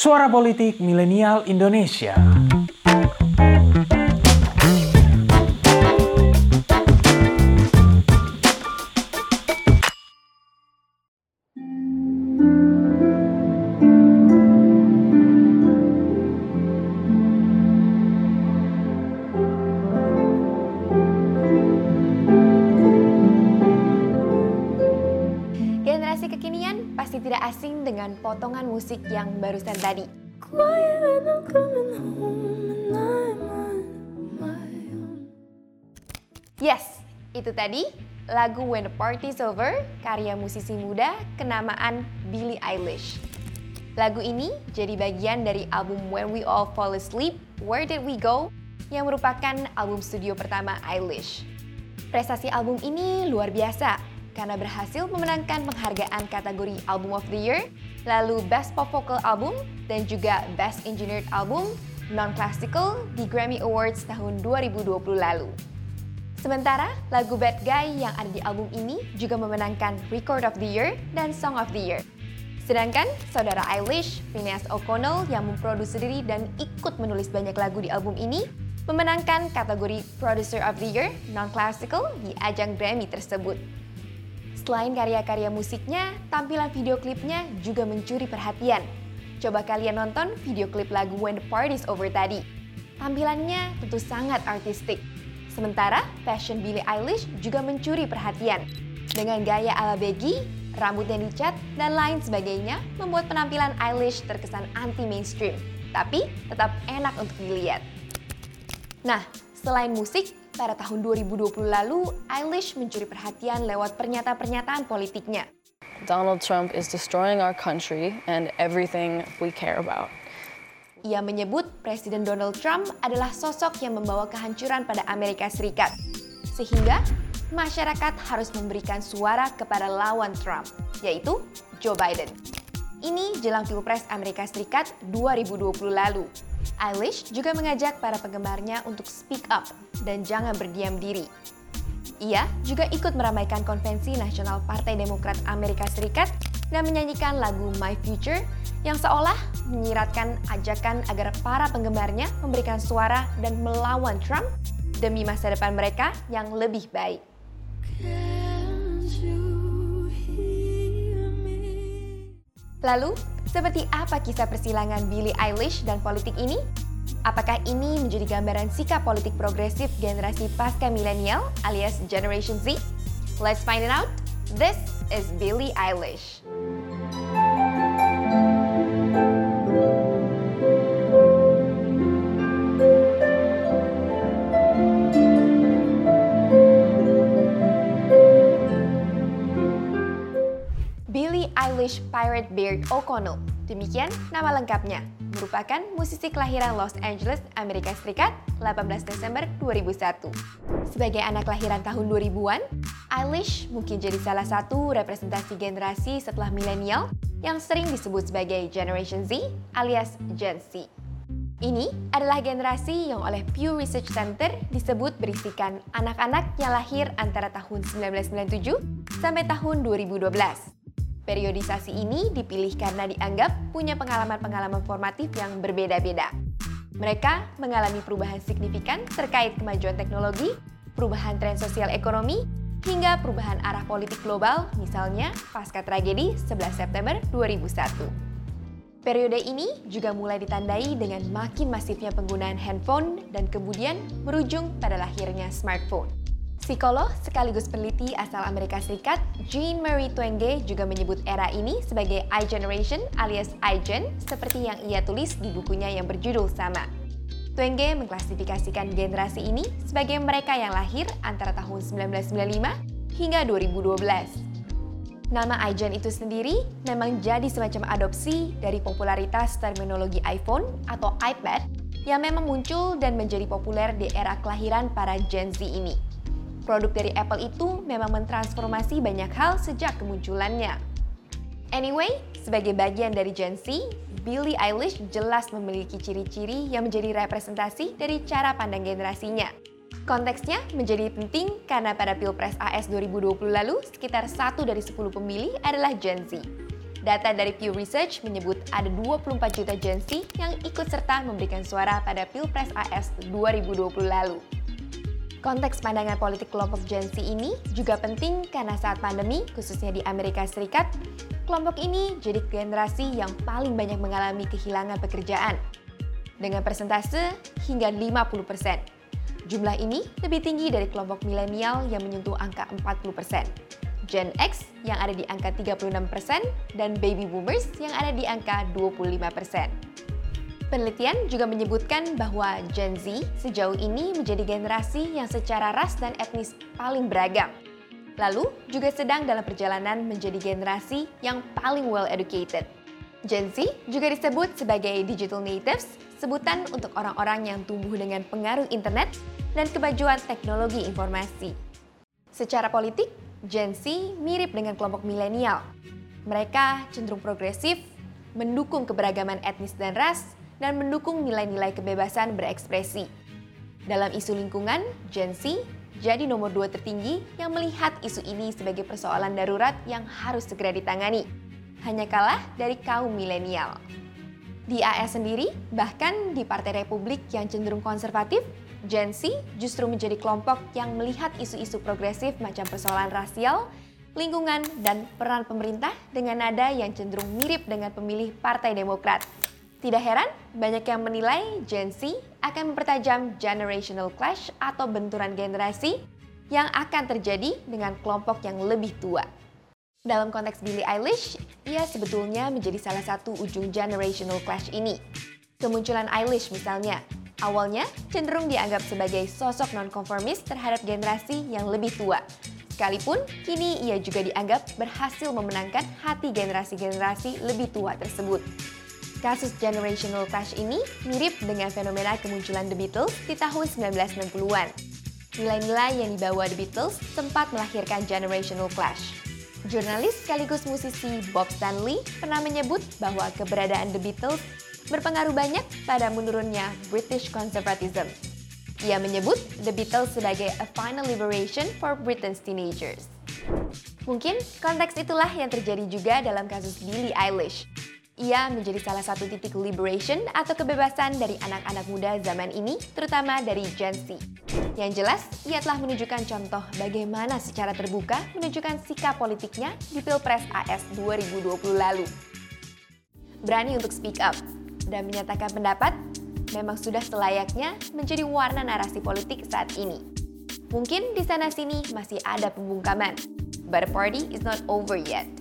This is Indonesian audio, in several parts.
Suara Politik Milenial Indonesia. Potongan musik yang barusan tadi. Yes, itu tadi lagu When the Party's Over karya musisi muda kenamaan Billie Eilish. Lagu ini jadi bagian dari album When We All Fall Asleep, Where Did We Go yang merupakan album studio pertama Eilish. Prestasi album ini luar biasa karena berhasil memenangkan penghargaan kategori Album of the Year, lalu Best Pop Vocal Album, dan juga Best Engineered Album Non-Classical di Grammy Awards tahun 2020 lalu. Sementara lagu Bad Guy yang ada di album ini juga memenangkan Record of the Year dan Song of the Year. Sedangkan saudara Eilish, Phineas O'Connell yang memproduksi diri dan ikut menulis banyak lagu di album ini, memenangkan kategori Producer of the Year non-classical di ajang Grammy tersebut. Selain karya-karya musiknya, tampilan video klipnya juga mencuri perhatian. Coba kalian nonton video klip lagu When the Party's Over tadi. Tampilannya tentu sangat artistik. Sementara fashion Billie Eilish juga mencuri perhatian. Dengan gaya ala baggy, rambut yang dicat, dan lain sebagainya membuat penampilan Eilish terkesan anti-mainstream. Tapi tetap enak untuk dilihat. Nah, selain musik, pada tahun 2020 lalu, Eilish mencuri perhatian lewat pernyataan-pernyataan politiknya. Donald Trump is destroying our country and everything we care about. Ia menyebut Presiden Donald Trump adalah sosok yang membawa kehancuran pada Amerika Serikat. Sehingga masyarakat harus memberikan suara kepada lawan Trump, yaitu Joe Biden. Ini jelang Pilpres Amerika Serikat 2020 lalu. Eilish juga mengajak para penggemarnya untuk speak up dan jangan berdiam diri. Ia juga ikut meramaikan konvensi nasional Partai Demokrat Amerika Serikat dan menyanyikan lagu My Future yang seolah menyiratkan ajakan agar para penggemarnya memberikan suara dan melawan Trump demi masa depan mereka yang lebih baik. Lalu, seperti apa kisah persilangan Billie Eilish dan politik ini? Apakah ini menjadi gambaran sikap politik progresif generasi pasca milenial alias Generation Z? Let's find it out. This is Billie Eilish. Pirate Beard O'Connell. Demikian nama lengkapnya. Merupakan musisi kelahiran Los Angeles, Amerika Serikat, 18 Desember 2001. Sebagai anak kelahiran tahun 2000-an, Eilish mungkin jadi salah satu representasi generasi setelah milenial yang sering disebut sebagai Generation Z alias Gen Z. Ini adalah generasi yang oleh Pew Research Center disebut berisikan anak-anak yang lahir antara tahun 1997 sampai tahun 2012. Periodisasi ini dipilih karena dianggap punya pengalaman-pengalaman formatif yang berbeda-beda. Mereka mengalami perubahan signifikan terkait kemajuan teknologi, perubahan tren sosial ekonomi, hingga perubahan arah politik global, misalnya pasca tragedi 11 September 2001. Periode ini juga mulai ditandai dengan makin masifnya penggunaan handphone dan kemudian berujung pada lahirnya smartphone. Psikolog sekaligus peneliti asal Amerika Serikat, Jean Marie Twenge juga menyebut era ini sebagai iGeneration alias iGen seperti yang ia tulis di bukunya yang berjudul sama. Twenge mengklasifikasikan generasi ini sebagai mereka yang lahir antara tahun 1995 hingga 2012. Nama iGen itu sendiri memang jadi semacam adopsi dari popularitas terminologi iPhone atau iPad yang memang muncul dan menjadi populer di era kelahiran para Gen Z ini. Produk dari Apple itu memang mentransformasi banyak hal sejak kemunculannya. Anyway, sebagai bagian dari Gen Z, Billie Eilish jelas memiliki ciri-ciri yang menjadi representasi dari cara pandang generasinya. Konteksnya menjadi penting karena pada Pilpres AS 2020 lalu, sekitar satu dari 10 pemilih adalah Gen Z. Data dari Pew Research menyebut ada 24 juta Gen Z yang ikut serta memberikan suara pada Pilpres AS 2020 lalu. Konteks pandangan politik kelompok Gen Z ini juga penting karena saat pandemi, khususnya di Amerika Serikat, kelompok ini jadi generasi yang paling banyak mengalami kehilangan pekerjaan. Dengan persentase hingga 50%. Jumlah ini lebih tinggi dari kelompok milenial yang menyentuh angka 40%. Gen X yang ada di angka 36% dan baby boomers yang ada di angka 25%. Penelitian juga menyebutkan bahwa Gen Z sejauh ini menjadi generasi yang secara ras dan etnis paling beragam. Lalu juga sedang dalam perjalanan menjadi generasi yang paling well educated. Gen Z juga disebut sebagai digital natives, sebutan untuk orang-orang yang tumbuh dengan pengaruh internet dan kemajuan teknologi informasi. Secara politik, Gen Z mirip dengan kelompok milenial. Mereka cenderung progresif, mendukung keberagaman etnis dan ras, dan mendukung nilai-nilai kebebasan berekspresi. Dalam isu lingkungan, Gen Z jadi nomor dua tertinggi yang melihat isu ini sebagai persoalan darurat yang harus segera ditangani. Hanya kalah dari kaum milenial. Di AS sendiri, bahkan di Partai Republik yang cenderung konservatif, Gen Z justru menjadi kelompok yang melihat isu-isu progresif macam persoalan rasial, lingkungan, dan peran pemerintah dengan nada yang cenderung mirip dengan pemilih Partai Demokrat. Tidak heran, banyak yang menilai Gen Z akan mempertajam generational clash atau benturan generasi yang akan terjadi dengan kelompok yang lebih tua. Dalam konteks Billie Eilish, ia sebetulnya menjadi salah satu ujung generational clash ini. Kemunculan Eilish misalnya, Awalnya cenderung dianggap sebagai sosok nonkonformis terhadap generasi yang lebih tua. Sekalipun kini ia juga dianggap berhasil memenangkan hati generasi-generasi lebih tua tersebut. Kasus generational clash ini mirip dengan fenomena kemunculan The Beatles di tahun 1960-an. Nilai-nilai yang dibawa The Beatles sempat melahirkan generational clash. Jurnalis sekaligus musisi Bob Stanley pernah menyebut bahwa keberadaan The Beatles berpengaruh banyak pada menurunnya British conservatism. Ia menyebut The Beatles sebagai a final liberation for Britain's teenagers. Mungkin konteks itulah yang terjadi juga dalam kasus Billie Eilish. Ia menjadi salah satu titik liberation atau kebebasan dari anak-anak muda zaman ini, terutama dari Gen Z. Yang jelas, ia telah menunjukkan contoh bagaimana secara terbuka menunjukkan sikap politiknya di Pilpres AS 2020 lalu. Berani untuk speak up, dan menyatakan pendapat memang sudah selayaknya menjadi warna narasi politik saat ini. Mungkin di sana-sini masih ada pembungkaman, but the party is not over yet.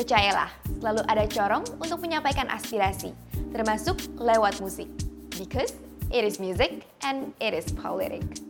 Percayalah, selalu ada corong untuk menyampaikan aspirasi, termasuk lewat musik. Because it is music and it is politics.